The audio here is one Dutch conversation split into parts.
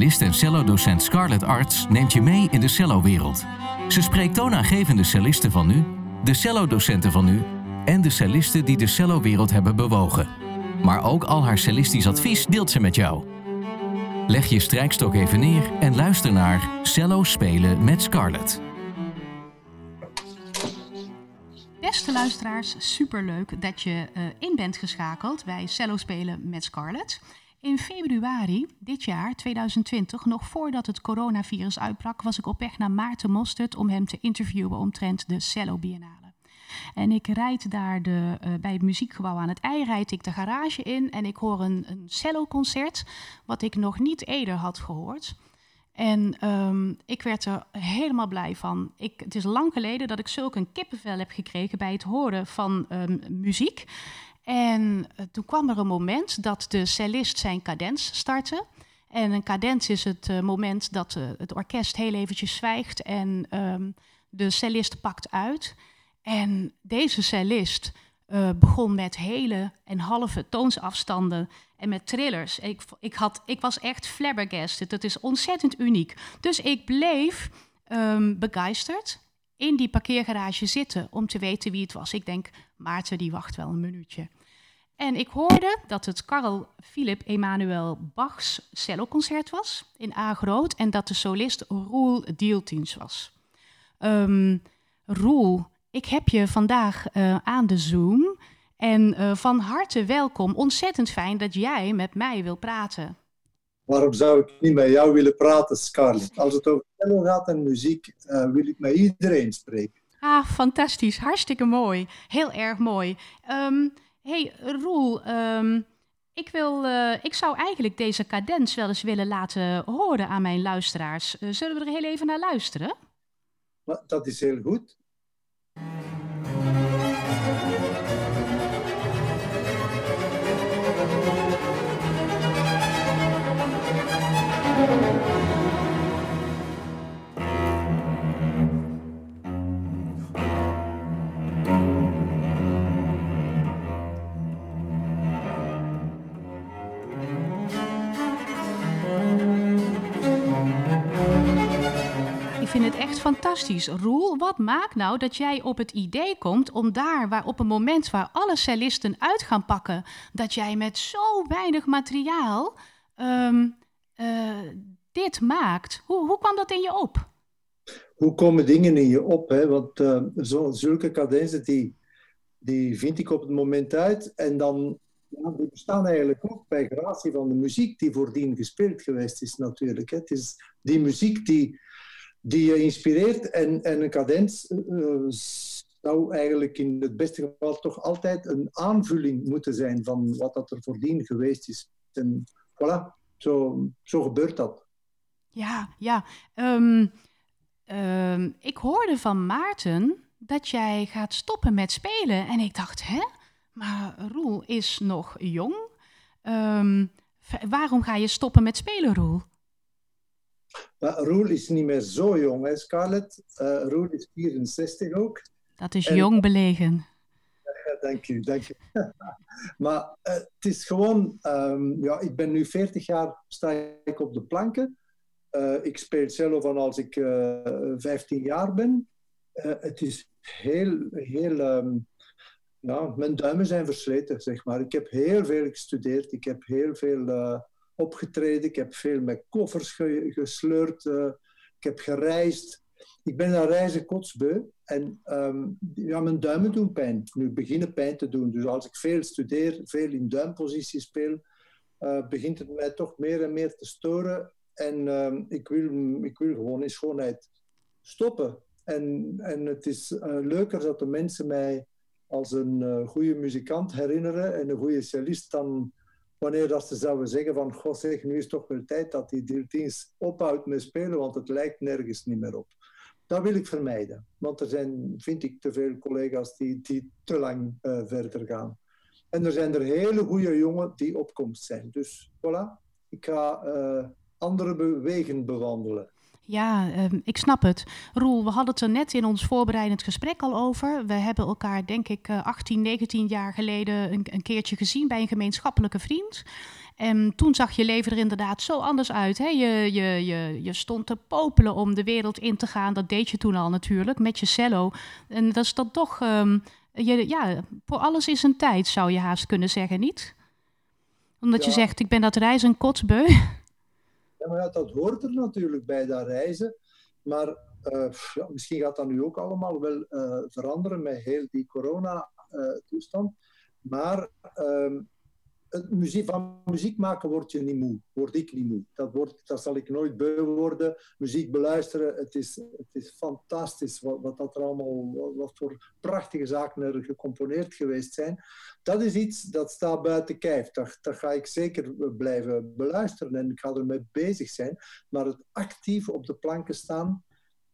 cellist en cellodocent Scarlett Arts neemt je mee in de cellowereld. Ze spreekt toonaangevende cellisten van nu, de cellodocenten van nu en de cellisten die de cellowereld hebben bewogen. Maar ook al haar cellistisch advies deelt ze met jou. Leg je strijkstok even neer en luister naar Cello spelen met Scarlett. Beste luisteraars, superleuk dat je uh, in bent geschakeld bij Cello spelen met Scarlett. In februari dit jaar, 2020, nog voordat het coronavirus uitbrak, was ik op weg naar Maarten Mostert om hem te interviewen omtrent de Cello Biennale. En ik rijd daar de, uh, bij het muziekgebouw aan het ei, ik de garage in en ik hoor een, een cello-concert, wat ik nog niet eerder had gehoord. En um, ik werd er helemaal blij van. Ik, het is lang geleden dat ik zulk een kippenvel heb gekregen bij het horen van um, muziek. En uh, toen kwam er een moment dat de cellist zijn cadens startte. En een cadens is het uh, moment dat uh, het orkest heel eventjes zwijgt en um, de cellist pakt uit. En deze cellist begon met hele en halve toonsafstanden en met trillers. Ik, ik, had, ik was echt flabbergasted. Dat is ontzettend uniek. Dus ik bleef um, begeisterd in die parkeergarage zitten om te weten wie het was. Ik denk, Maarten die wacht wel een minuutje. En ik hoorde dat het Karel Philip Emanuel Bachs celloconcert was in A groot en dat de solist Roel Dieltins was. Um, Roel, ik heb je vandaag uh, aan de Zoom en uh, van harte welkom. Ontzettend fijn dat jij met mij wil praten. Waarom zou ik niet met jou willen praten, Scarlett? Als het over cello gaat en muziek, uh, wil ik met iedereen spreken. Ah, fantastisch. Hartstikke mooi. Heel erg mooi. Um, hey, Roel, um, ik, wil, uh, ik zou eigenlijk deze cadens wel eens willen laten horen aan mijn luisteraars. Uh, zullen we er heel even naar luisteren? Dat is heel goed. Vind het echt fantastisch. Roel, wat maakt nou dat jij op het idee komt om daar, waar op een moment waar alle cellisten uit gaan pakken, dat jij met zo weinig materiaal um, uh, dit maakt? Hoe, hoe kwam dat in je op? Hoe komen dingen in je op? Hè? Want uh, zo, zulke cadenzen, die, die vind ik op het moment uit. En dan ja, die bestaan eigenlijk ook bij gratie van de muziek die voordien gespeeld geweest is natuurlijk. Hè. Het is die muziek die die je inspireert. En, en een cadens uh, zou eigenlijk in het beste geval toch altijd een aanvulling moeten zijn van wat dat er voordien geweest is. En voilà, zo, zo gebeurt dat. Ja, ja. Um, um, ik hoorde van Maarten dat jij gaat stoppen met spelen. En ik dacht, hè? Maar Roel is nog jong. Um, waarom ga je stoppen met spelen, Roel? Maar Roel is niet meer zo jong, hè, Scarlett? Uh, Roel is 64 ook. Dat is en, jong belegen. Dank u, dank u. maar uh, het is gewoon... Um, ja, ik ben nu 40 jaar, sta ik op de planken. Uh, ik speel cello van als ik 15 jaar ben. het is heel, heel... Um, ja, mijn duimen zijn versleten, zeg maar. Ik heb heel veel gestudeerd. Ik heb heel veel opgetreden. Ik heb veel met koffers ge gesleurd. Uh, ik heb gereisd. Ik ben naar reizen kotsbeu. En um, ja, mijn duimen doen pijn. Nu beginnen pijn te doen. Dus als ik veel studeer, veel in duimpositie speel, uh, begint het mij toch meer en meer te storen. En um, ik, wil, ik wil gewoon in schoonheid stoppen. En, en het is uh, leuker dat de mensen mij als een goede muzikant herinneren en een goede cellist dan wanneer dat ze zouden zeggen van, god zeg, nu is toch wel tijd dat die Diltins ophoudt met spelen, want het lijkt nergens niet meer op. Dat wil ik vermijden, want er zijn, vind ik, te veel collega's die, die te lang uh, verder gaan. En er zijn er hele goede jongen die opkomst zijn. Dus voilà, ik ga uh, andere wegen bewandelen. Ja, ehm, ik snap het. Roel, we hadden het er net in ons voorbereidend gesprek al over. We hebben elkaar, denk ik, 18, 19 jaar geleden een, een keertje gezien bij een gemeenschappelijke vriend. En toen zag je leven er inderdaad zo anders uit. Hè? Je, je, je, je stond te popelen om de wereld in te gaan. Dat deed je toen al natuurlijk, met je cello. En dat is dan toch... Ehm, je, ja, voor alles is een tijd, zou je haast kunnen zeggen, niet? Omdat je zegt, ik ben dat reizen kotsbeu. Ja, maar dat hoort er natuurlijk bij, dat reizen. Maar uh, ja, misschien gaat dat nu ook allemaal wel uh, veranderen met heel die corona-toestand. Uh, maar ehm, muziek, van muziek maken word je niet moe. Word ik niet moe. Dat, wordt, dat zal ik nooit beu worden. Muziek beluisteren, het is, het is fantastisch wat, wat dat er allemaal, wat voor prachtige zaken er gecomponeerd geweest zijn. Dat is iets dat staat buiten kijf. Dat, ga ik zeker blijven beluisteren en ik ga ermee bezig zijn. Maar het actief op de planken staan.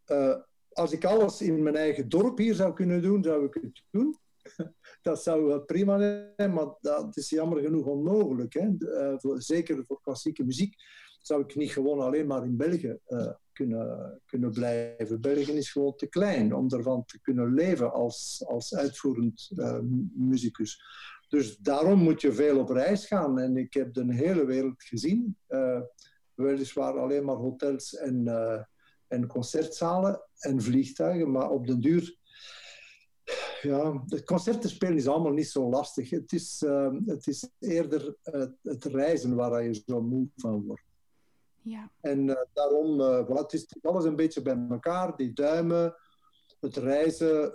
Uh, als ik alles in mijn eigen dorp hier zou kunnen doen, zou ik het doen dat zou wel prima zijn, maar dat is jammer genoeg onmogelijk. Hè? Uh, voor, zeker voor klassieke muziek zou ik niet gewoon alleen maar in België uh, kunnen, kunnen blijven. België is gewoon te klein om ervan te kunnen leven als, als uitvoerend uh, muzikus. Dus daarom moet je veel op reis gaan. En ik heb de hele wereld gezien. weliswaar alleen maar hotels en, en concertzalen en vliegtuigen, maar op den duur ja, het concerten spelen is allemaal niet zo lastig. Het is, uh, het is eerder uh, het reizen waar je zo moe van wordt. Ja. En uh, daarom, uh, het is alles een beetje bij elkaar. Die duimen, het reizen.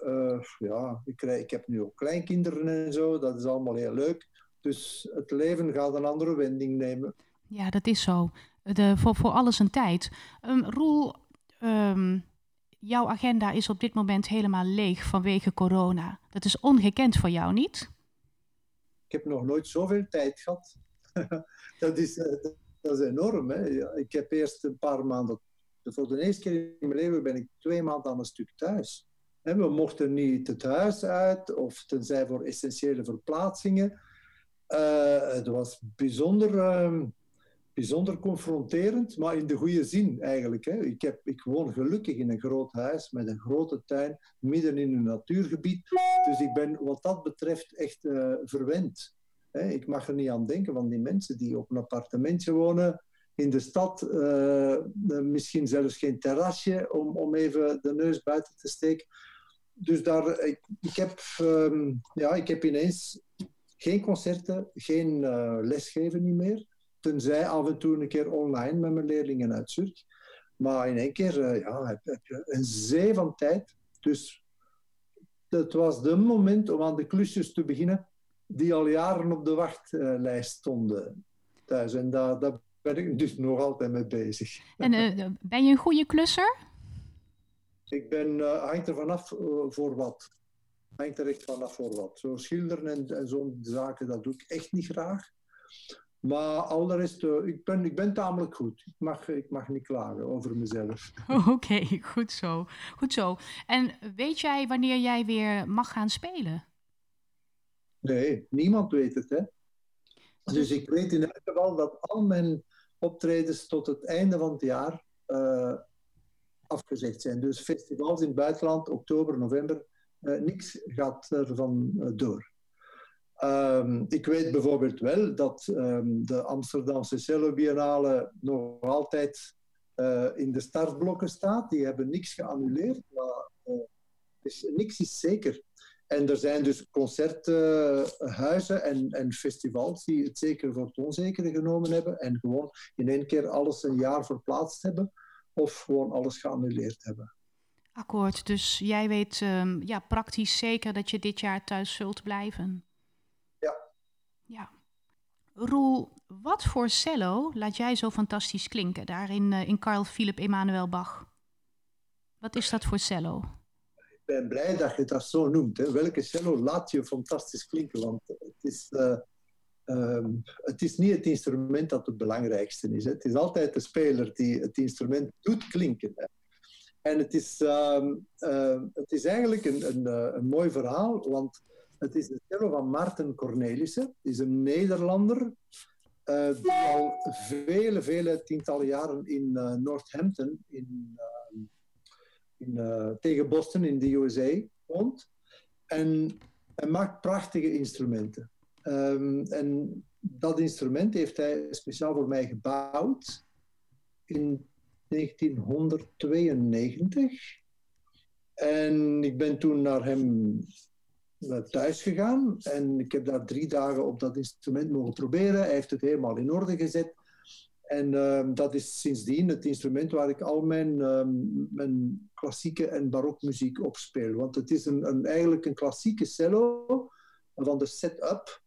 ja, ik, ik heb nu ook kleinkinderen en zo. Dat is allemaal heel leuk. Dus het leven gaat een andere wending nemen. Ja, dat is zo. De, voor, voor alles een tijd. Um, Roel, um, jouw agenda is op dit moment helemaal leeg vanwege corona. Dat is ongekend voor jou, niet? Ik heb nog nooit zoveel tijd gehad. dat, is, eh, dat is enorm. Hè? Ik heb eerst een paar maanden... Voor de eerste keer in mijn leven ben ik twee maanden aan een stuk thuis. we mochten niet het huis uit, of tenzij voor essentiële verplaatsingen. Uh, het was bijzonder... Uh, bijzonder confronterend, maar in de goede zin eigenlijk. Hè. Ik, heb, ik woon gelukkig in een groot huis met een grote tuin, midden in een natuurgebied. Dus ik ben wat dat betreft echt uh, verwend. Hè. Ik mag er niet aan denken van die mensen die op een appartementje wonen, in de stad, uh, misschien zelfs geen terrasje om, om even de neus buiten te steken. Dus daar, ik, heb, um, ja, ik heb ineens geen concerten, geen lesgeven niet meer. Tenzij af en toe een keer online met mijn leerlingen uit Zurich. Maar in één keer uh, ja, heb, heb, je een zee van tijd. Dus het was de moment om aan de klusjes te beginnen die al jaren op de wachtlijst stonden thuis. En daar, daar ben ik dus nog altijd mee bezig. En uh, ben je een goede klusser? Ik ben, uh, hangt er vanaf uh, voor wat. Hangt er echt vanaf voor wat. Zo schilderen en, en zo'n zaken, dat doe ik echt niet graag. Maar al de rest, uh, ik, ben, ik ben tamelijk goed. Ik mag, ik mag niet klagen over mezelf. Oké, okay, goed zo. Goed zo. En weet jij wanneer jij weer mag gaan spelen? Nee, niemand weet het, hè. Dus ik weet in elk geval dat al mijn optredens tot het einde van het jaar uh, afgezegd zijn. Dus festivals in het buitenland, oktober, november, uh, niks gaat ervan door. Um, ik weet bijvoorbeeld wel dat um, de Amsterdamse Cello Biennale nog altijd uh, in de startblokken staat. Die hebben niks geannuleerd, maar uh, dus niks is zeker. En er zijn dus concerthuizen en, en, festivals die het zeker voor het onzekere genomen hebben en gewoon in één keer alles een jaar verplaatst hebben of gewoon alles geannuleerd hebben. Akkoord, dus jij weet um, ja, praktisch zeker dat je dit jaar thuis zult blijven? Ja. Roel, wat voor cello laat jij zo fantastisch klinken daarin uh, in Carl Philipp Emanuel Bach? Wat is dat voor cello? Ik ben blij dat je dat zo noemt. Hè. Welke cello laat je fantastisch klinken? Want het is, uh, um, het is niet het instrument dat het belangrijkste is. Hè. Het is altijd de speler die het instrument doet klinken. Hè. En het is, um, uh, het is eigenlijk een, een, een mooi verhaal, want het is de cello van Maarten Cornelissen. is een Nederlander. die al vele, vele tientallen jaren in Northampton, in, in, tegen Boston in de USA, woont. En hij maakt prachtige instrumenten. Ehm, en dat instrument heeft hij speciaal voor mij gebouwd in 1992. En ik ben toen naar hem thuis gegaan en ik heb daar drie dagen op dat instrument mogen proberen. Hij heeft het helemaal in orde gezet. En ehm, dat is sindsdien het instrument waar ik al mijn, ehm, mijn klassieke en barokmuziek op speel. Want het is een, een, eigenlijk een klassieke cello van de setup,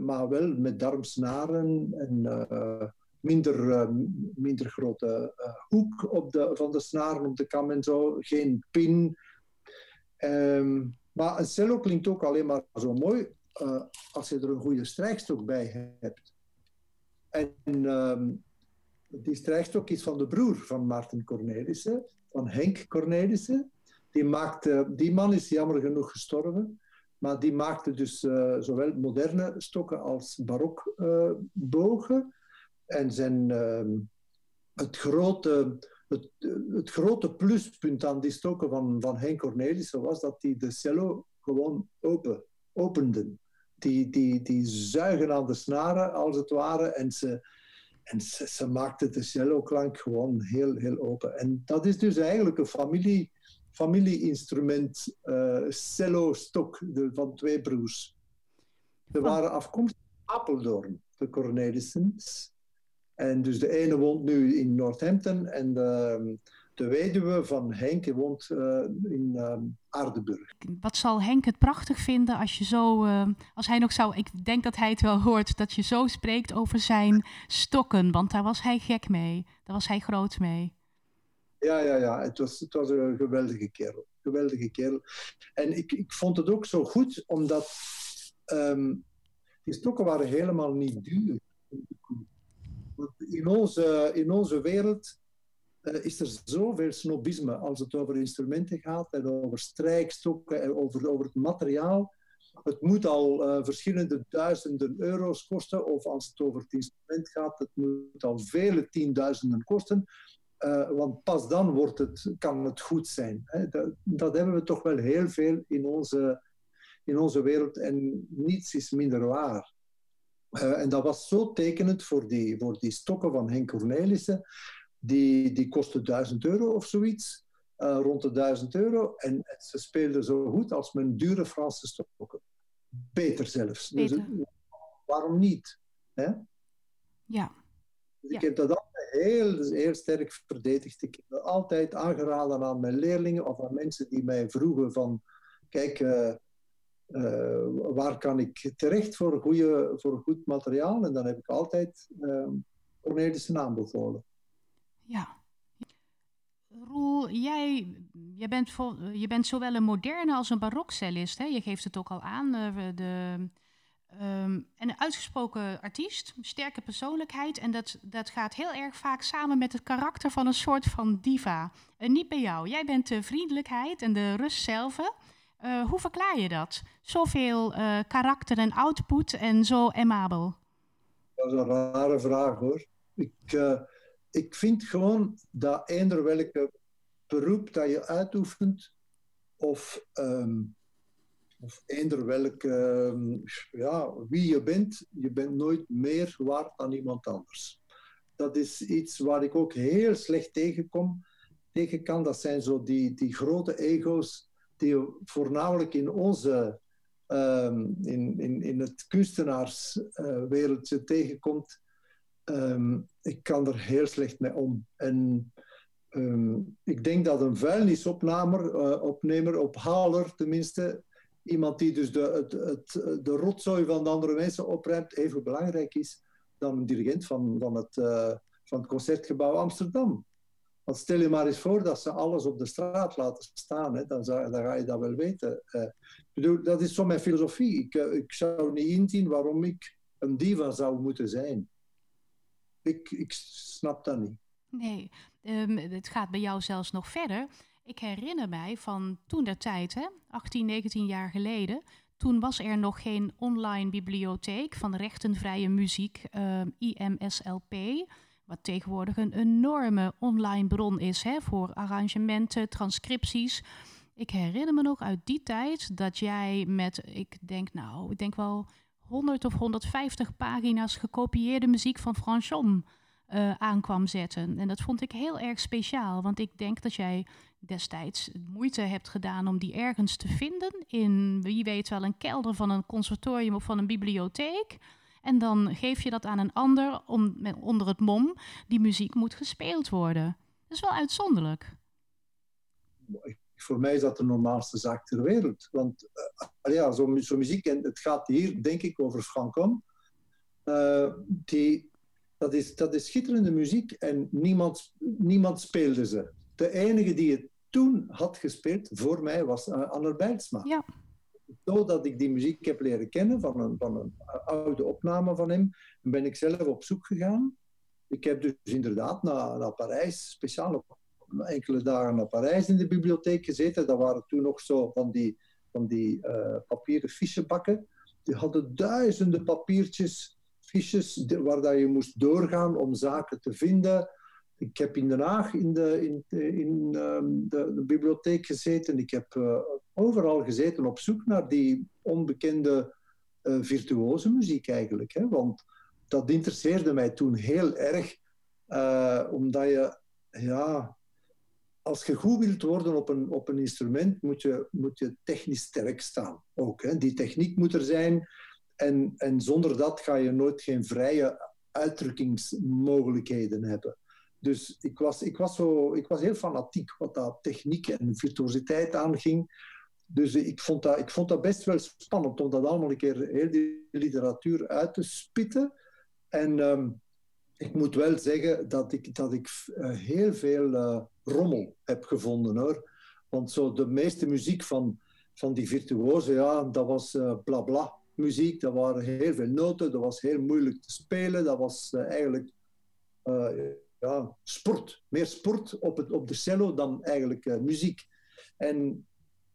maar wel met darmsnaren en uh, minder, uh, minder grote uh, hoek op de, van de snaren op de kam en zo. Geen pin. Maar een cello klinkt ook alleen maar zo mooi als je er een goede strijkstok bij hebt. En um, die strijkstok is van de broer van Maarten Cornelissen, van Henk Cornelissen. Die, maakte, die man is jammer genoeg gestorven, maar die maakte dus uh, zowel moderne stokken als barokbogen. Uh, en zijn, uh, het, grote, het, het, grote pluspunt aan die stokken van, van Henk Cornelissen was dat die de cello gewoon open, openden. Die, die, die zuigen aan de snaren, als het ware, en ze, en ze, ze maakte de cello-klank gewoon heel, heel open. En dat is dus eigenlijk een familie, familie-instrument, uh, cello-stok van twee broers. Ze waren afkomstig van Apeldoorn, de Cornelissens. En dus de ene woont nu in Northampton en de, de weduwe van Henk woont uh, in uh, Aardenburg. Wat zal Henk het prachtig vinden als je zo, uh, als hij nog zou, ik denk dat hij het wel hoort, dat je zo spreekt over zijn stokken, want daar was hij gek mee, daar was hij groot mee. Ja, ja, ja, het was, het was een geweldige kerel, geweldige kerel. En ik, ik vond het ook zo goed, omdat um, die stokken waren helemaal niet duur. In onze, in onze wereld uh, is er zoveel snobisme als het over instrumenten gaat en over strijkstokken en over, over het materiaal. Het moet al uh, verschillende duizenden euro's kosten, of als het over het instrument gaat, het moet al vele tienduizenden kosten. Uh, want pas dan wordt het, kan het goed zijn. Hè. Dat, dat, hebben we toch wel heel veel in onze, in onze wereld en niets is minder waar. En dat was zo tekenend voor die, voor die stokken van Henk Cornelissen die, die kostte 1000 euro of zoiets. Uh, rond de 1000 euro. En ze speelden zo goed als mijn dure Franse stokken. Beter zelfs. Dus Beter. Dus, waarom niet? Hè? Ja. Dus ik heb dat altijd heel, heel sterk verdedigd. Ik heb dat altijd aangeraden aan mijn leerlingen of aan mensen die mij vroegen van... Kijk, uh, uh, waar kan ik terecht voor, goede, voor goed materiaal? En dan heb ik altijd Cornelissen aanbevolen. Ja. Roel, jij, jij bent, je bent zowel een moderne als een barokcellist. Hè? Je geeft het ook al aan. Uh, de, um, en een uitgesproken artiest, sterke persoonlijkheid. En dat, dat gaat heel erg vaak samen met het karakter van een soort van diva. Uh, niet bij jou. Jij bent de vriendelijkheid en de rust zelf. Uh, hoe verklaar je dat? Zoveel karakter en output en zo amabel. Dat is een rare vraag hoor. Ik ik vind gewoon dat eender welke beroep dat je uitoefent, of, um, of eender welke, um, ja, wie je bent, je bent nooit meer waard dan iemand anders. Dat is iets waar ik ook heel slecht tegenkom, tegen kan. Dat zijn zo die, die grote ego's die voornamelijk in onze, um, in, in, in het kunstenaarswereldje uh, tegenkomt Um, ik kan er heel slecht mee om. En um, ik denk dat een vuilnisopnemer, uh, opnemer, ophaler tenminste, iemand die dus de, het, het, de rotzooi van de andere mensen opruimt, even belangrijk is dan een dirigent van, van, het, uh, van het Concertgebouw Amsterdam. Want stel je maar eens voor dat ze alles op de straat laten staan, hè, dan, zou, dan ga je dat wel weten. Uh, bedoel, dat is zo mijn filosofie. Ik, ik zou niet inzien waarom ik een diva zou moeten zijn ik, ik snap dat niet. Nee, um, het gaat bij jou zelfs nog verder. Ik herinner mij van toen der tijd, hè, 18, 19 jaar geleden, Toen was er nog geen online bibliotheek van rechtenvrije muziek, uh, IMSLP, wat tegenwoordig een enorme online bron is hè, voor arrangementen, transcripties. Ik herinner me nog uit die tijd dat jij met, ik denk nou, ik denk wel 100 of 150 pagina's gekopieerde muziek van Franchon uh, aan kwam zetten. En dat vond ik heel erg speciaal, want ik denk dat jij destijds moeite hebt gedaan om die ergens te vinden. In wie weet wel een kelder van een conservatorium of van een bibliotheek. En dan geef je dat aan een ander om, onder het mom, die muziek moet gespeeld worden. Dat is wel uitzonderlijk. Voor mij is dat de normaalste zaak ter wereld. Want uh, ja, zo'n zo muziek, en het gaat hier denk ik over Frankom, uh, die, dat, is, dat is schitterende muziek en niemand, niemand speelde ze. De enige die het toen had gespeeld voor mij was uh, Anne Bijlsma. Ja. Zodat ik die muziek heb leren kennen van een, van een oude opname van hem, ben ik zelf op zoek gegaan. Ik heb dus inderdaad naar, naar Parijs, speciaal enkele dagen naar Parijs in de bibliotheek gezeten. Dat waren toen nog zo van die, van die uh, papieren fichebakken. Die hadden duizenden papiertjes, fiches, waar dat je moest doorgaan om zaken te vinden ik heb in Den Haag in de, in, in ehm, de, bibliotheek gezeten. Ik heb uh, overal gezeten op zoek naar die onbekende uh, virtuoze muziek eigenlijk. Hè? Want dat interesseerde mij toen heel erg. Uh, omdat je, ja, als je goed wilt worden op een, op een instrument, moet je, moet je technisch sterk staan. Ook, hè? Die techniek moet er zijn. En, en zonder dat ga je nooit geen vrije uitdrukkingsmogelijkheden hebben. Dus ik was, ik, was zo, ik was heel fanatiek wat dat techniek en virtuositeit aanging. Dus ik vond, dat, ik vond dat best wel spannend om dat allemaal een keer heel die literatuur uit te spitten. En um, ik moet wel zeggen dat ik, dat ik uh, heel veel uh, rommel heb gevonden hoor. Want zo de meeste muziek van, van die virtuozen, ja, dat was uh, muziek. Dat waren heel veel noten, dat was heel moeilijk te spelen. Dat was eigenlijk ja, sport. Meer sport op, het, op de cello dan eigenlijk uh, muziek. En,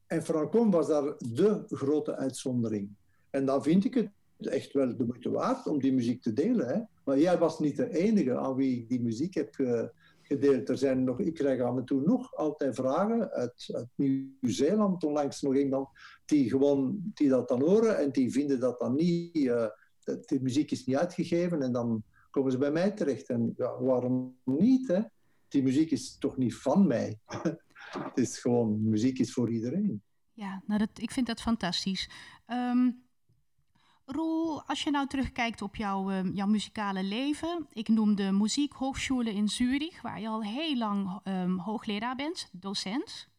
en Francon was daar de grote uitzondering. En dan vind ik het echt wel de moeite waard om die muziek te delen. Hè? Maar jij was niet de enige aan wie ik die muziek heb uh, gedeeld. Er zijn nog, ik krijg aan en toe nog altijd vragen uit, uit Nieuw-Zeeland, onlangs nog iemand, die, gewoon, die dat dan horen en die vinden dat dan niet, uh, de muziek is niet uitgegeven en dan komen ze bij mij terecht. En ja, waarom niet? Hè? Die muziek is toch niet van mij? het is gewoon, muziek is voor iedereen. Ja, nou dat, ik vind dat fantastisch. Um, Roel, als je nou terugkijkt op jouw, um, jouw muzikale leven. Ik noem de Muziekhochschule in Zurich, waar je al heel lang um, hoogleraar bent, docent.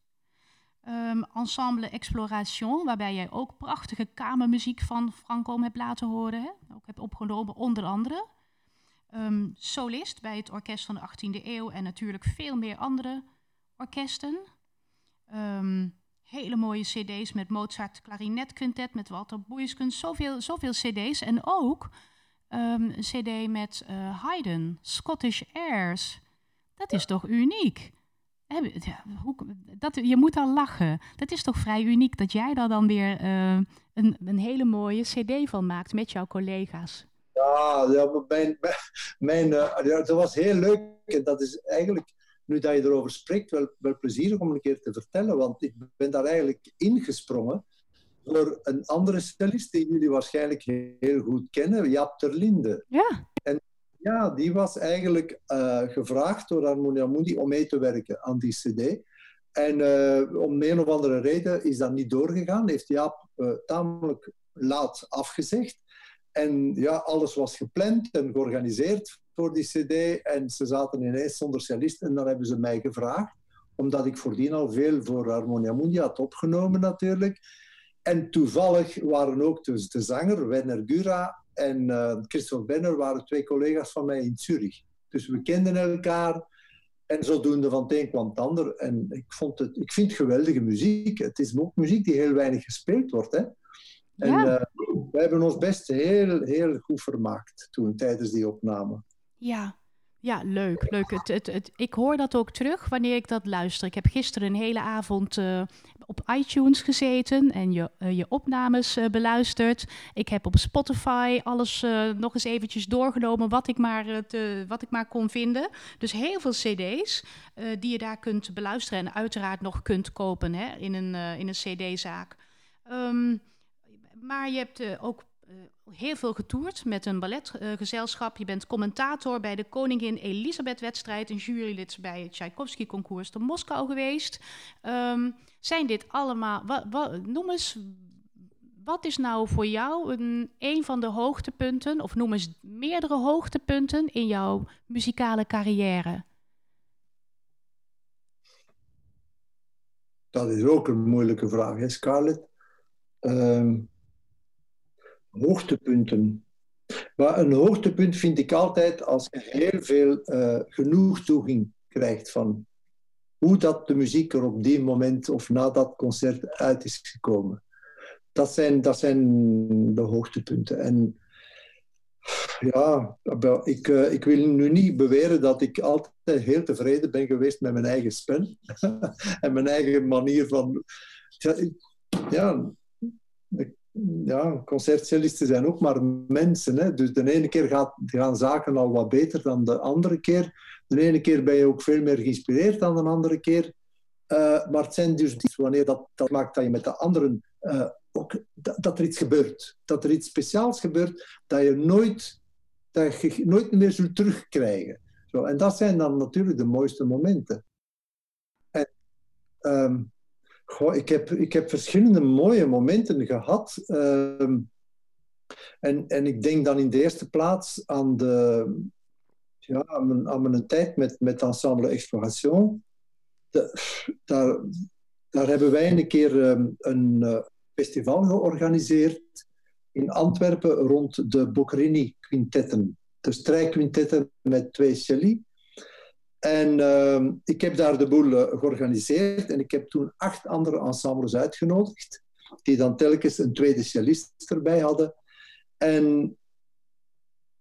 Ensemble Exploration, waarbij jij ook prachtige kamermuziek van Franco hebt laten horen. Hè? Ook hebt opgenomen, onder andere um, solist bij het orkest van de 18e eeuw en natuurlijk veel meer andere orkesten. Um, hele mooie cd's met Mozart klarinetquintet, met Walter Boeiskens, zoveel, zoveel cd's. En ook um, een cd met uh, Haydn, Scottish Airs. Dat is toch uniek? Ja, hoe, dat, je moet al lachen. Dat is toch vrij uniek dat jij daar dan weer uh, een, een hele mooie cd van maakt met jouw collega's. Ja, ja mijn, mijn, uh, ja, dat was heel leuk. En dat is eigenlijk, nu dat je erover spreekt, wel, wel plezierig om een keer te vertellen. Want ik ben daar eigenlijk ingesprongen door een andere cellist die jullie waarschijnlijk heel goed kennen, Jaap Terlinde. Ja. En ja, die was eigenlijk uh, gevraagd door Harmonia Mundi om mee te werken aan die cd. En uh, om een of andere reden is dat niet doorgegaan. Heeft Jaap uh, tamelijk laat afgezegd. En ja, alles was gepland en georganiseerd voor die CD. En ze zaten ineens zonder cellist. En dan hebben ze mij gevraagd, omdat ik voordien al veel voor Harmonia Mundi had opgenomen, natuurlijk. En toevallig waren ook dus de zanger, Werner Gura en uh, Christophe Benner, waren twee collega's van mij in Zurich. Dus we kenden elkaar. En zodoende van het een kwam het ander. En ik, vond het, ik vind geweldige muziek. Het is ook muziek die heel weinig gespeeld wordt. Hè? En ja. uh, we hebben ons best heel, heel goed vermaakt toen tijdens die opname. Ja. Ja, leuk. leuk. Het, het, het, ik hoor dat ook terug wanneer ik dat luister. Ik heb gisteren een hele avond uh, op iTunes gezeten en je, uh, je opnames uh, beluisterd. Ik heb op Spotify alles nog eens eventjes doorgenomen wat ik, maar, te, wat ik maar kon vinden. Dus heel veel cd's die je daar kunt beluisteren en uiteraard nog kunt kopen hè, in een, in een cd-zaak. Um, maar je hebt ook heel veel getoerd met een balletgezelschap. je bent commentator bij de Koningin Elisabeth-wedstrijd, een jurylid bij het Tchaikovsky-concours te Moskou geweest. Um, zijn dit allemaal, noem eens, wat is nou voor jou een, een van de hoogtepunten, of noem eens meerdere hoogtepunten in jouw muzikale carrière? Dat is ook een moeilijke vraag, hè, Scarlett. Um, hoogtepunten. Maar een hoogtepunt vind ik altijd als je heel veel uh, genoegtoeging krijgt van hoe dat de muziek er op die moment of na dat concert uit is gekomen. Dat zijn, dat zijn de hoogtepunten. En ja, ik, uh, ik wil nu niet beweren dat ik altijd heel tevreden ben geweest met mijn eigen spel en mijn eigen manier van. Ja, ja, concertcellisten zijn ook maar mensen. Hè? Dus de ene keer gaat, gaan zaken al wat beter dan de andere keer. De ene keer ben je ook veel meer geïnspireerd dan de andere keer. Uh, maar het zijn dus wanneer dat, dat maakt dat je met de anderen uh, ook dat, er iets gebeurt. Dat er iets speciaals gebeurt dat je nooit, dat je nooit meer zult terugkrijgen. Zo, en dat zijn dan natuurlijk de mooiste momenten. En, um, Ik, heb, ik heb verschillende mooie momenten gehad. Uh, en, en ik denk dan in de eerste plaats aan, de, ja, aan, mijn, mijn tijd met, met Ensemble Exploration. Daar, daar hebben wij een keer um, een uh, festival georganiseerd in Antwerpen rond de Boccherini-quintetten. De strijkquintetten met twee celli. En uh, ik heb daar de boel uh, georganiseerd en ik heb toen acht andere ensembles uitgenodigd, die dan telkens een tweede cellist erbij hadden. En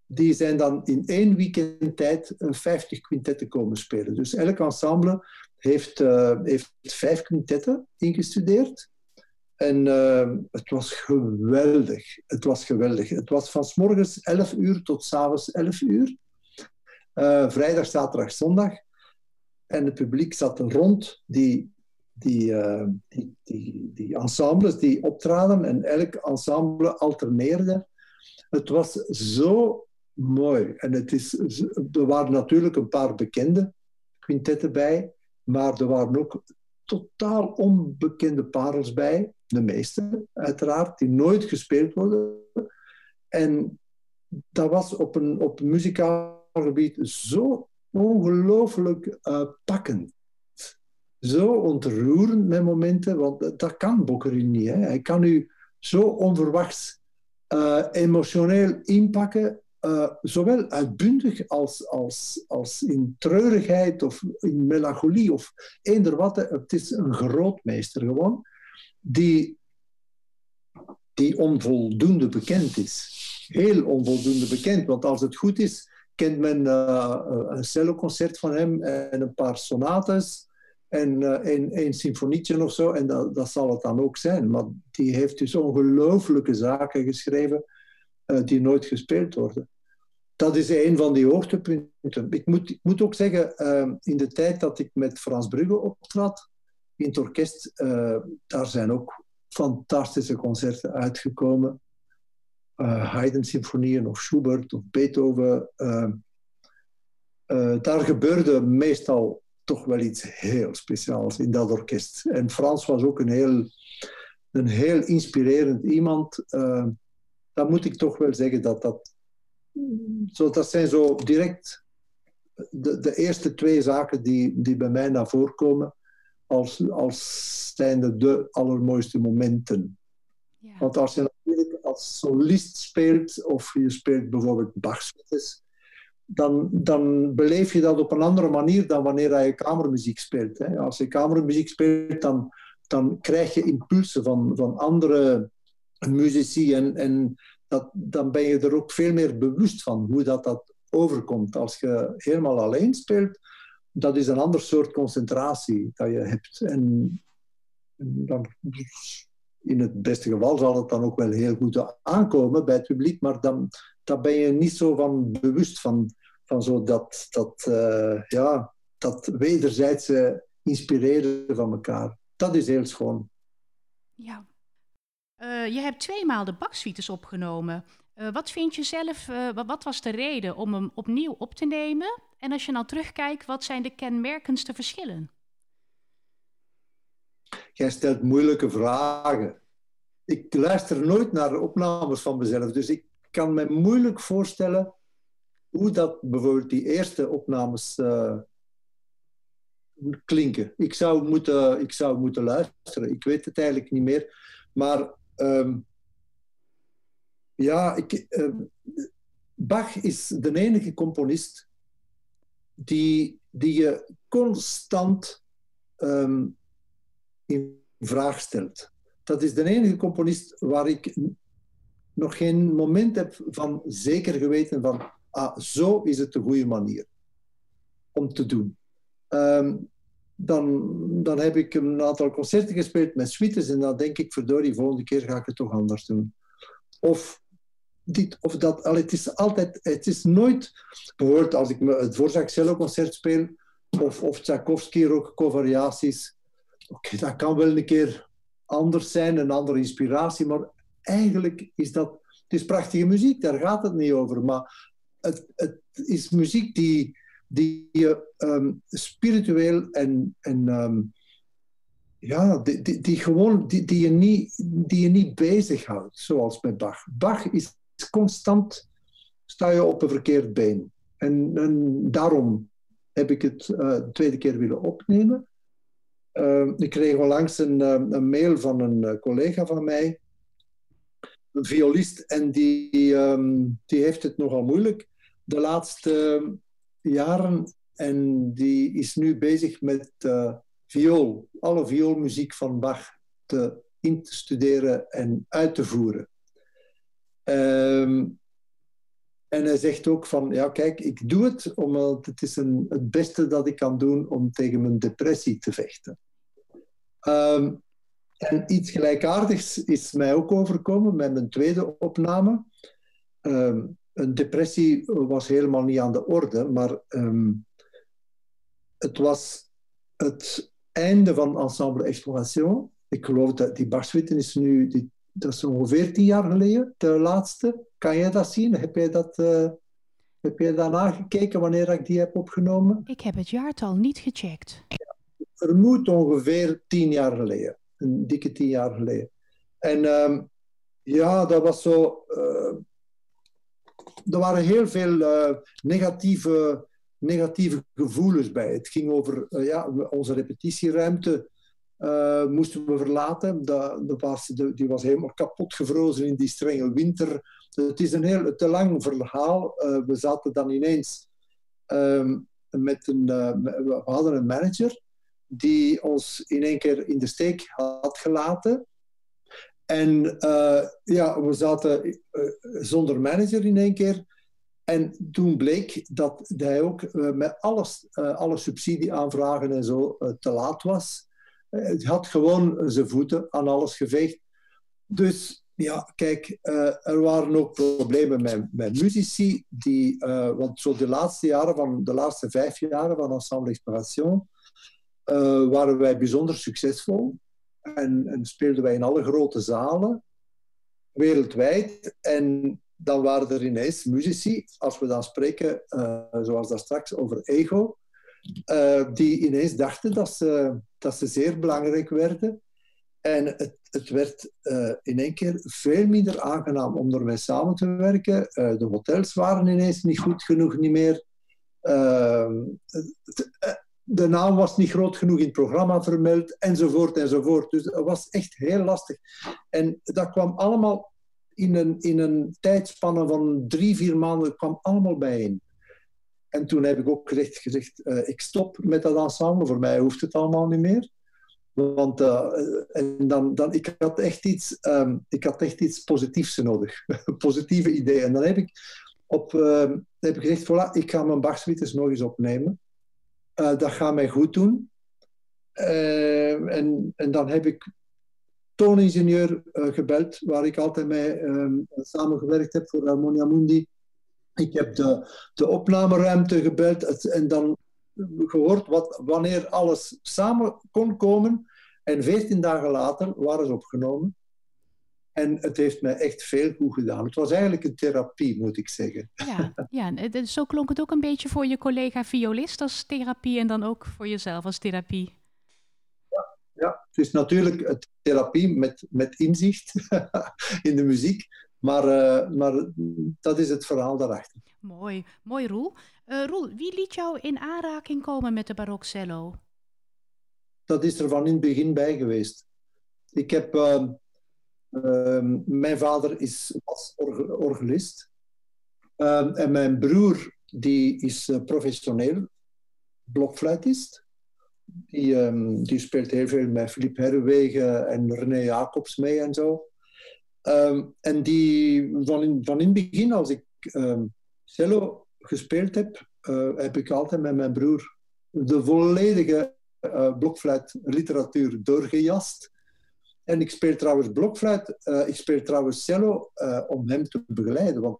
die zijn dan in één weekend tijd een 50 quintetten komen spelen. Dus elk ensemble heeft, uh, heeft vijf quintetten ingestudeerd. En uh, het was geweldig. Het was geweldig. Het was van s morgens 11 uur tot s avonds 11 uur. Uh, vrijdag, zaterdag, zondag. En het publiek zat rond die, die, uh, die, die, die, ensembles die optraden en elk ensemble alterneerde. Het was zo mooi. En het is, er waren natuurlijk een paar bekende quintetten bij, maar er waren ook totaal onbekende parels bij, de meeste uiteraard, die nooit gespeeld worden. En dat was op een, op muzikaal gebied zo ongelooflijk uh, pakkend. Zo ontroerend met momenten, want dat kan Boccherini niet. Hè. Hij kan u zo onverwachts uh, emotioneel inpakken, uh, zowel uitbundig als, als, als in treurigheid of in melancholie of eender wat. Het is een grootmeester gewoon, die, die onvoldoende bekend is. Heel onvoldoende bekend, want als het goed is, kent men uh, een celloconcert van hem en een paar sonates en uh, een, een symfonietje of zo. En dat, dat zal het dan ook zijn. Maar die heeft dus ongelooflijke zaken geschreven die nooit gespeeld worden. Dat is een van die hoogtepunten. Ik moet, ik moet ook zeggen, in de tijd dat ik met Frans Brugge optrad, in het orkest, daar zijn ook fantastische concerten uitgekomen Haydn-symfonieën of Schubert of Beethoven. Uh, uh, daar gebeurde meestal toch wel iets heel speciaals in dat orkest. En Frans was ook een heel, een heel inspirerend iemand. dan moet ik toch wel zeggen dat dat... Zo, dat zijn zo direct de, de eerste twee zaken die, die bij mij naar voren komen als, als zijnde de allermooiste momenten. Ja. Want als je als solist speelt, of je speelt bijvoorbeeld Bachs, dan, dan beleef je dat op een andere manier dan wanneer je kamermuziek speelt. Hè. Als je kamermuziek speelt, dan, dan krijg je impulsen van, van andere muzici en, en dat, dan ben je er ook veel meer bewust van hoe dat, dat overkomt. Als je helemaal alleen speelt, dat is een ander soort concentratie dat je hebt. En dan, in het beste geval zal het dan ook wel heel goed aankomen bij het publiek, maar dan, dan ben je niet zo van bewust van, van zo dat, dat, uh, ja, dat wederzijdse inspireren van elkaar. Dat is heel schoon. Ja. Uh, je hebt tweemaal de baksuites opgenomen. Uh, wat vind je zelf, wat was de reden om hem opnieuw op te nemen? En als je nou terugkijkt, wat zijn de kenmerkendste verschillen? Jij stelt moeilijke vragen. Ik luister nooit naar opnames van mezelf, dus ik kan me moeilijk voorstellen hoe dat bijvoorbeeld die eerste opnames uh, klinken. Ik zou, moeten, ik zou moeten luisteren. Ik weet het eigenlijk niet meer. Maar um, ja, ik, uh, Bach is de enige componist die, die je constant um, in vraag stelt. Dat is de enige componist waar ik nog geen moment heb van zeker geweten van ah, zo is het de goede manier om te doen. Um, dan, dan heb ik een aantal concerten gespeeld met suites en dan denk ik, verdorie, volgende keer ga ik het toch anders doen. Of dit of dat. Al, het is altijd, het is nooit, bijvoorbeeld als ik het Dvorak cello concert speel, of, of Tchaikovsky rococo variaties, oké, dat kan wel een keer anders zijn, een andere inspiratie, maar eigenlijk is dat, het is prachtige muziek, daar gaat het niet over, maar het, het is muziek die, die je um, spiritueel en, en um, ja, die, die, gewoon, die, die, je niet, die je niet bezighoudt, zoals met Bach. Bach is constant, sta je op een verkeerd been. En, en daarom heb ik het de tweede keer willen opnemen. Uh, ik kreeg onlangs een, uh, een mail van een uh, collega van mij, een violist, en die, um, die heeft het nogal moeilijk de laatste jaren. En die is nu bezig met viool, alle vioolmuziek van Bach te, in te studeren en uit te voeren. En hij zegt ook van, ja kijk, ik doe het omdat het is een, het beste dat ik kan doen om tegen mijn depressie te vechten. Um, en iets gelijkaardigs is mij ook overkomen met mijn tweede opname. Um, een depressie was helemaal niet aan de orde, maar het was het einde van Ensemble Exploration. Ik geloof dat die Barswitten is nu, die, dat is ongeveer tien jaar geleden, de laatste. Kan jij dat zien? Heb jij dat, uh, heb jij daarna gekeken wanneer ik die heb opgenomen? Ik heb het jaartal niet gecheckt. Ja, vermoed ongeveer tien jaar geleden. Een dikke tien jaar geleden. En um, ja, dat was zo... Uh, er waren heel veel uh, negatieve negatieve gevoelens bij. Het ging over uh, ja, onze repetitieruimte. Moesten we verlaten. Was, de, die was helemaal kapot gevrozen in die strenge winter. Het is een heel te lang verhaal. We zaten dan ineens um, met een... we hadden een manager die ons in één keer in de steek had gelaten. En ja, we zaten zonder manager in één keer. En toen bleek dat hij ook uh, met alles, alle subsidieaanvragen en zo te laat was. Hij had gewoon zijn voeten aan alles geveegd. Dus ja, kijk, er waren ook problemen met, met muzici. Die, want zo de laatste jaren, van de laatste vijf jaren van Ensemble Exploration, waren wij bijzonder succesvol. En, en speelden wij in alle grote zalen wereldwijd. En dan waren er ineens muzici, als we dan spreken, uh, zoals dat straks, over ego, uh, die ineens dachten dat ze, dat ze zeer belangrijk werden. En het, het werd in één keer veel minder aangenaam om ermee samen te werken. de hotels waren ineens niet goed genoeg, niet meer. De naam was niet groot genoeg in het programma vermeld, enzovoort, enzovoort. Dus het was echt heel lastig. En dat kwam allemaal in een, in een tijdspanne van drie, vier maanden kwam allemaal bijeen. En toen heb ik ook gezegd, gezegd uh, ik stop met dat ensemble. Voor mij hoeft het allemaal niet meer. Want uh, en dan, dan, ik, had echt iets, um, ik had echt iets positiefs nodig. Positieve ideeën. En dan heb ik op, uh, heb ik gezegd, voilà, ik ga mijn Bach-suites nog eens opnemen. Uh, dat gaat mij goed doen. Uh, en, en dan heb ik tooningenieur gebeld, waar ik altijd mee um, samengewerkt heb voor Harmonia Mundi. Ik heb de, de opnameruimte gebeld en dan gehoord wat, wanneer alles samen kon komen. En veertien dagen later waren ze opgenomen. En het heeft mij echt veel goed gedaan. Het was eigenlijk een therapie, moet ik zeggen. Ja, ja zo klonk het ook een beetje voor je collega violist als therapie en dan ook voor jezelf als therapie. Ja, ja. het is natuurlijk een therapie met, met inzicht in de muziek. Maar, uh, maar dat is het verhaal daarachter. Mooi, mooi Roel. Uh, Roel, wie liet jou in aanraking komen met de barokcello? Dat is er van in het begin bij geweest. Ik heb... Uh, uh, mijn vader is, was orgelist. Ehm, en mijn broer die is uh, professioneel blokfluitist. Die, um, die speelt heel veel met Philippe Herwegen en René Jacobs mee en zo. En die, van in, van in het begin, als ik cello gespeeld heb, uh, heb ik altijd met mijn broer de volledige uh, blokfluitliteratuur doorgejast. En ik speel trouwens blokfluit, uh, ik speel trouwens cello om hem te begeleiden. Want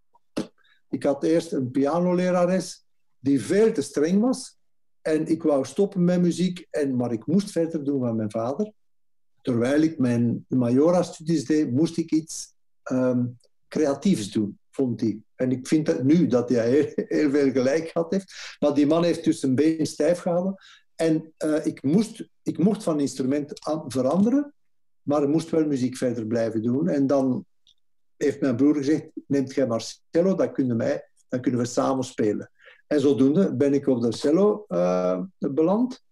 ik had eerst een pianolerares die veel te streng was. En ik wou stoppen met muziek, en, maar ik moest verder doen met mijn vader terwijl ik mijn majora-studies deed, moest ik iets um, creatiefs doen, vond hij. En ik vind het nu dat hij heel, veel gelijk gehad heeft. Maar die man heeft dus een been stijf gehouden. En uh, ik, moest, ik mocht van instrument veranderen, maar ik moest wel muziek verder blijven doen. En dan heeft mijn broer gezegd, neemt jij Marcello, dan kunnen, wij, dan kunnen we samen spelen. En zodoende ben ik op de cello uh, beland.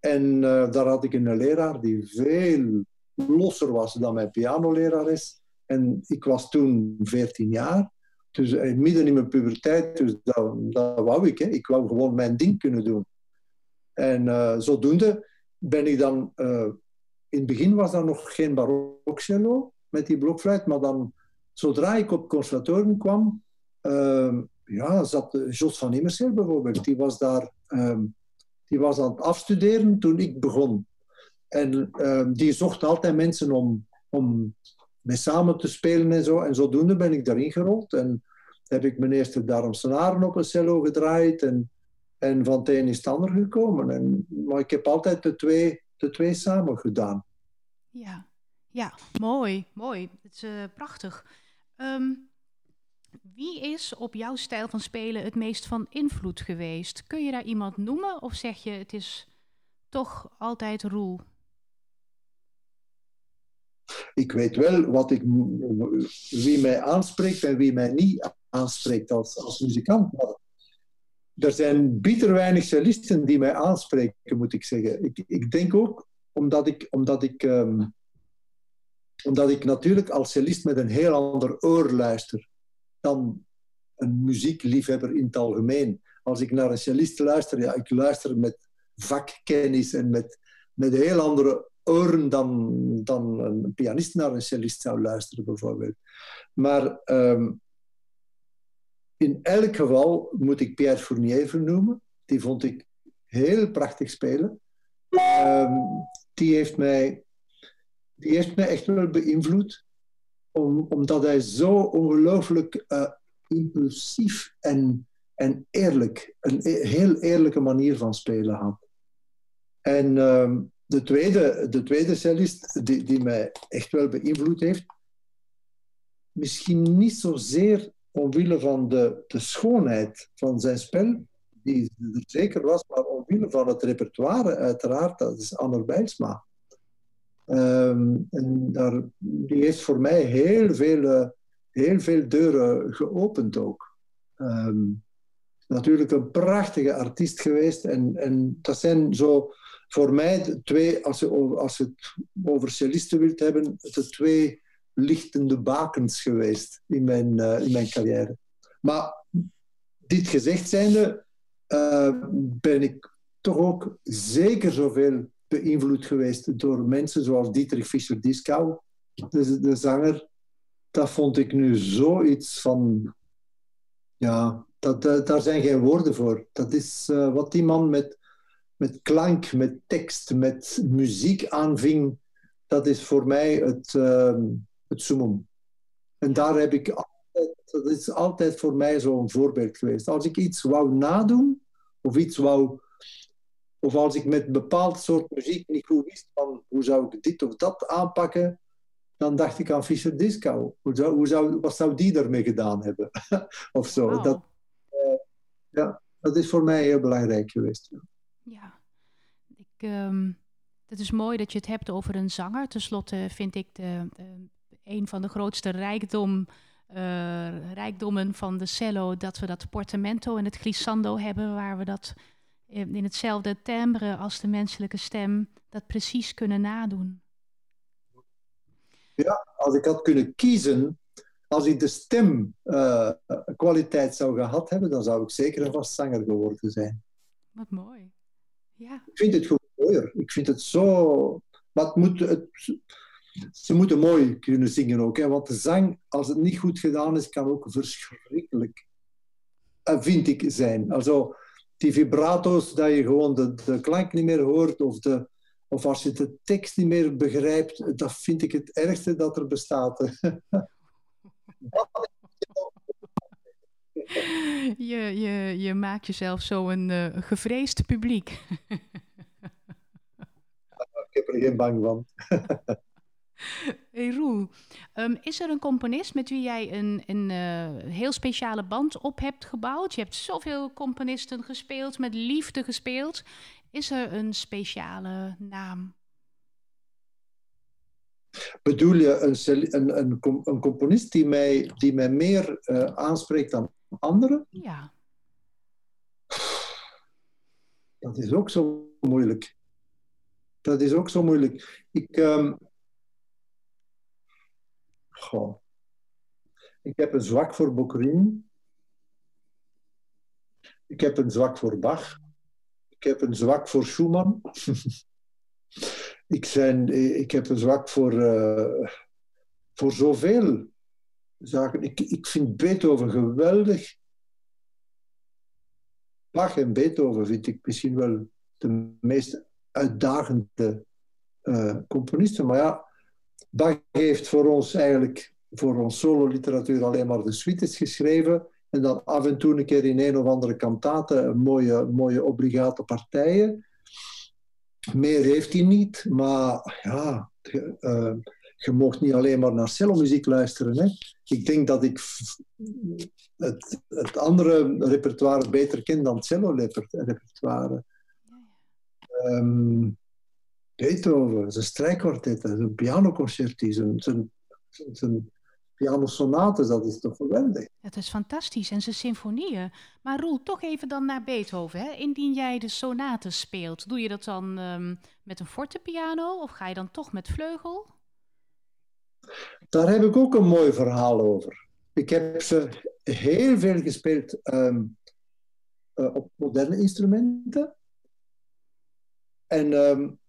En uh, daar had ik een leraar die veel losser was dan mijn pianolerares. En ik was toen 14 jaar, dus uh, midden in mijn puberteit, dus dat, dat wou ik. Hè. Ik wou gewoon mijn ding kunnen doen. En zodoende ben ik dan... in het begin was er nog geen barokcello met die blokfluit, maar dan, zodra ik op het conservatorium kwam, ja, zat Jos van Immerseel bijvoorbeeld, die was daar... Um, die was aan het afstuderen toen ik begon. En uh, die zocht altijd mensen om, om mee samen te spelen en zo. En zodoende ben ik daarin gerold. En heb ik mijn eerste Darmsenaren op een cello gedraaid. En, en van het een is het ander gekomen. En, maar ik heb altijd de twee, de twee samen gedaan. Ja, ja mooi, mooi. Het is uh, prachtig. Um, wie is op jouw stijl van spelen het meest van invloed geweest? Kun je daar iemand noemen of zeg je het is toch altijd Roel? Ik weet wel wat ik, wie mij aanspreekt en wie mij niet aanspreekt als, als muzikant. Maar er zijn bitter weinig cellisten die mij aanspreken, moet ik zeggen. Ik, ik denk ook omdat ik, omdat ik, um, omdat ik natuurlijk als cellist met een heel ander oor luister dan een muziekliefhebber in het algemeen. Als ik naar een cellist luister, ja, ik luister met vakkennis en met, met heel andere oren dan, dan een pianist naar een cellist zou luisteren, bijvoorbeeld. Maar um, in elk geval moet ik Pierre Fournier vernoemen. Die vond ik heel prachtig spelen. Um, die, heeft mij, die heeft mij echt wel beïnvloed om, omdat hij zo ongelooflijk uh, impulsief en, en eerlijk, een e-, heel eerlijke manier van spelen had. En uh, de, tweede, de tweede cellist die, die mij echt wel beïnvloed heeft, misschien niet zozeer omwille van de, de schoonheid van zijn spel, die er zeker was, maar omwille van het repertoire, uiteraard, dat is Anne Bijlsma. Um, en daar, die heeft voor mij heel veel, uh, heel veel deuren geopend ook. Um, natuurlijk een prachtige artiest geweest. En, en dat zijn zo voor mij twee, als je, als je het over cellisten wilt hebben, de twee lichtende bakens geweest in mijn, uh, in mijn carrière. Maar dit gezegd zijnde, uh, ben ik toch ook zeker zoveel beïnvloed geweest door mensen zoals Dietrich Fischer-Dieskau, de, de zanger. Dat vond ik nu zoiets van ja, dat, uh, daar zijn geen woorden voor. Dat is wat die man met, met klank, met tekst, met muziek aanving. Dat is voor mij het, uh, het summum. En daar heb ik altijd, dat is altijd voor mij zo'n voorbeeld geweest. Als ik iets wou nadoen, of iets wou, of als ik met een bepaald soort muziek niet goed wist van hoe zou ik dit of dat aanpakken, dan dacht ik aan Fischer Disco. Hoe zou, hoe zou, wat zou die ermee gedaan hebben? of zo. Wow. Dat, uh, ja, dat is voor mij heel belangrijk geweest. Ja, ik, um, het is mooi dat je het hebt over een zanger. Ten slotte vind ik de, de, een van de grootste rijkdom, uh, rijkdommen van de cello dat we dat portamento en het glissando hebben, waar we dat in hetzelfde timbre als de menselijke stem dat precies kunnen nadoen. Ja, als ik had kunnen kiezen, als ik de stemkwaliteit uh, zou gehad hebben, dan zou ik zeker een vast zanger geworden zijn. Wat mooi. Ja. Ik vind het gewoon mooier. Ik vind het zo. Maar het moet, het... ze moeten mooi kunnen zingen ook. Hè? Want de zang, als het niet goed gedaan is, kan ook verschrikkelijk, uh, vind ik, zijn. Also, die vibrato's, dat je gewoon de, de klank niet meer hoort, of de, of als je de tekst niet meer begrijpt, dat vind ik het ergste dat er bestaat. je, je, je maakt jezelf zo een uh, gevreesd publiek. ik heb er geen bang van. hey Roel, um, is er een componist met wie jij een, een uh, heel speciale band op hebt gebouwd? Je hebt zoveel componisten gespeeld, met liefde gespeeld. Is er een speciale naam? Bedoel je een, een, een, een componist die mij, die mij meer uh, aanspreekt dan anderen? Ja. Dat is ook zo moeilijk. Dat is ook zo moeilijk. Ik, um... Goh. ik heb een zwak voor Boccherini. Ik heb een zwak voor Bach. Ik heb een zwak voor Schumann. ik, zijn, ik heb een zwak voor, uh, voor zoveel zaken. Ik, ik vind Beethoven geweldig. Bach en Beethoven vind ik misschien wel de meest uitdagende uh, componisten. Maar ja, Bach heeft voor ons eigenlijk, voor ons solo-literatuur alleen maar de suites geschreven. En dan af en toe een keer in een of andere kantate mooie, mooie obligate partijen. Meer heeft hij niet, maar ja, uh, je mocht niet alleen maar naar cellomuziek luisteren. Hè. Ik denk dat ik het, het andere repertoire beter ken dan cello-repertoire. Um, Beethoven, zijn strijkkwartetten, zijn pianoconcerti, zijn, zijn, zijn pianosonates, dat is toch geweldig. Het is fantastisch en zijn symfonieën. Maar Roel, toch even dan naar Beethoven. Hè? Indien jij de sonates speelt, doe je dat dan um, met een fortepiano of ga je dan toch met vleugel? Daar heb ik ook een mooi verhaal over. Ik heb ze heel veel gespeeld um, uh, op moderne instrumenten. En um,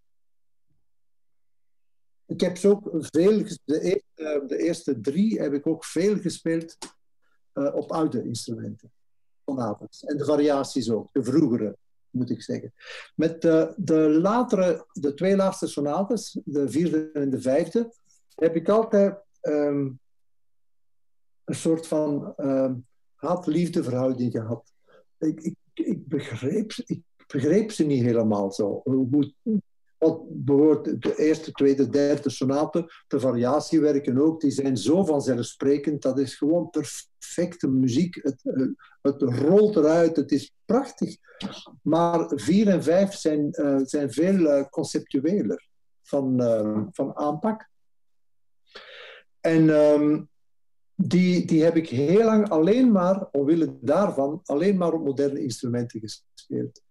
ik heb ze ook veel, de eerste, de eerste drie heb ik ook veel gespeeld uh, op oude instrumenten. Sonates. En de variaties ook, de vroegere, moet ik zeggen. Met de, de latere, de twee laatste sonates, de vierde en de vijfde, heb ik altijd um, een soort van um, haat-liefde verhouding gehad. Ik, ik, ik, begreep, ik begreep ze niet helemaal zo. Hoe, wat de eerste, tweede, derde sonate, de variatiewerken ook, die zijn zo vanzelfsprekend. Dat is gewoon perfecte muziek. Het, het rolt eruit, het is prachtig. Maar vier en vijf zijn, uh, zijn veel uh, conceptueler van, van aanpak. En um, die, die heb ik heel lang alleen maar, omwille daarvan, alleen maar op moderne instrumenten gespeeld.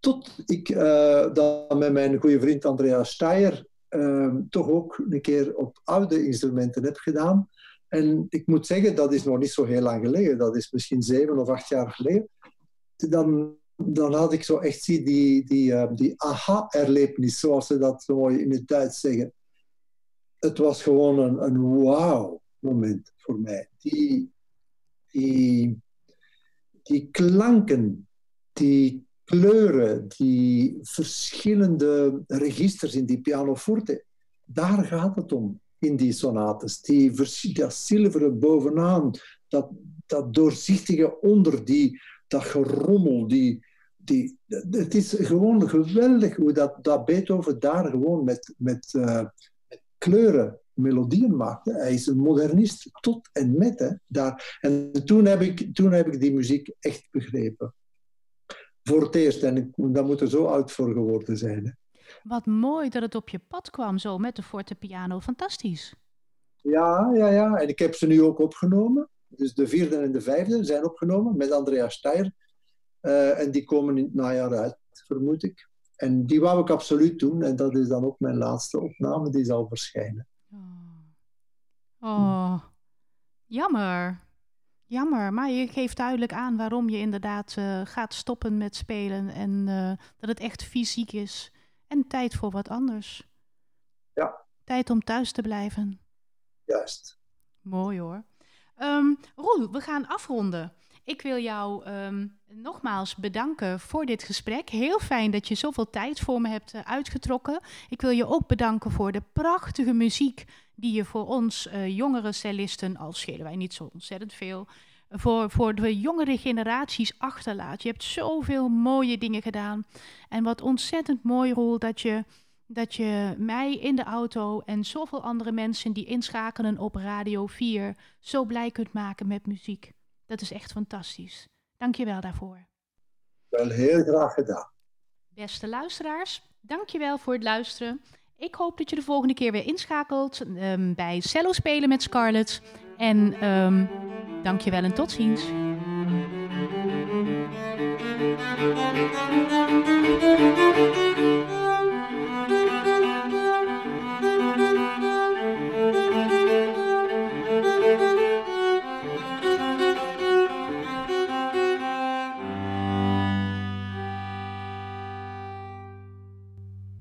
Tot ik uh, dan met mijn goede vriend Andreas Steyer uh, toch ook een keer op oude instrumenten heb gedaan. En ik moet zeggen, dat is nog niet zo heel lang geleden. Dat is misschien zeven of acht jaar geleden. Dan, dan had ik zo echt die, die, uh, die aha-erlevenis, zoals ze dat zo mooi in het Duits zeggen. Het was gewoon een, een wauw-moment voor mij. Die, die, die klanken, die kleuren, die verschillende registers in die pianoforte, daar gaat het om in die sonates. Die, dat zilveren bovenaan, dat, dat doorzichtige onder, die, dat gerommel, die, die, het is gewoon geweldig hoe dat, dat Beethoven daar gewoon met, met, uh, kleuren melodieën maakte. Hij is een modernist tot en met. Daar. En toen heb, ik, toen heb ik die muziek echt begrepen. Voor het eerst. En ik, dat moet er zo oud voor geworden zijn. Hè. Wat mooi dat het op je pad kwam, zo met de fortepiano. Fantastisch. Ja, ja, ja. En ik heb ze nu ook opgenomen. Dus de vierde en de vijfde zijn opgenomen met Andrea Steyer. Uh, en die komen in het najaar uit, vermoed ik. En die wou ik absoluut doen. En dat is dan ook mijn laatste opname, die zal verschijnen. Oh, oh. jammer. Jammer, maar je geeft duidelijk aan waarom je inderdaad uh, gaat stoppen met spelen en uh, dat het echt fysiek is. En tijd voor wat anders. Ja. Tijd om thuis te blijven. Juist. Mooi hoor. Um, Roel, we gaan afronden. Ik wil jou um, nogmaals bedanken voor dit gesprek. Heel fijn dat je zoveel tijd voor me hebt uh, uitgetrokken. Ik wil je ook bedanken voor de prachtige muziek die je voor ons uh, jongere cellisten, al schelen wij niet zo ontzettend veel, voor, voor de jongere generaties achterlaat. Je hebt zoveel mooie dingen gedaan. En wat ontzettend mooi, Roel, dat je, dat je mij in de auto en zoveel andere mensen die inschakelen op Radio 4 zo blij kunt maken met muziek. Dat is echt fantastisch. Dank je wel daarvoor. Wel heel graag gedaan. Beste luisteraars, dank je wel voor het luisteren. Ik hoop dat je de volgende keer weer inschakelt um, bij Cello Spelen met Scarlett. En um, dank je wel en tot ziens. Thank you.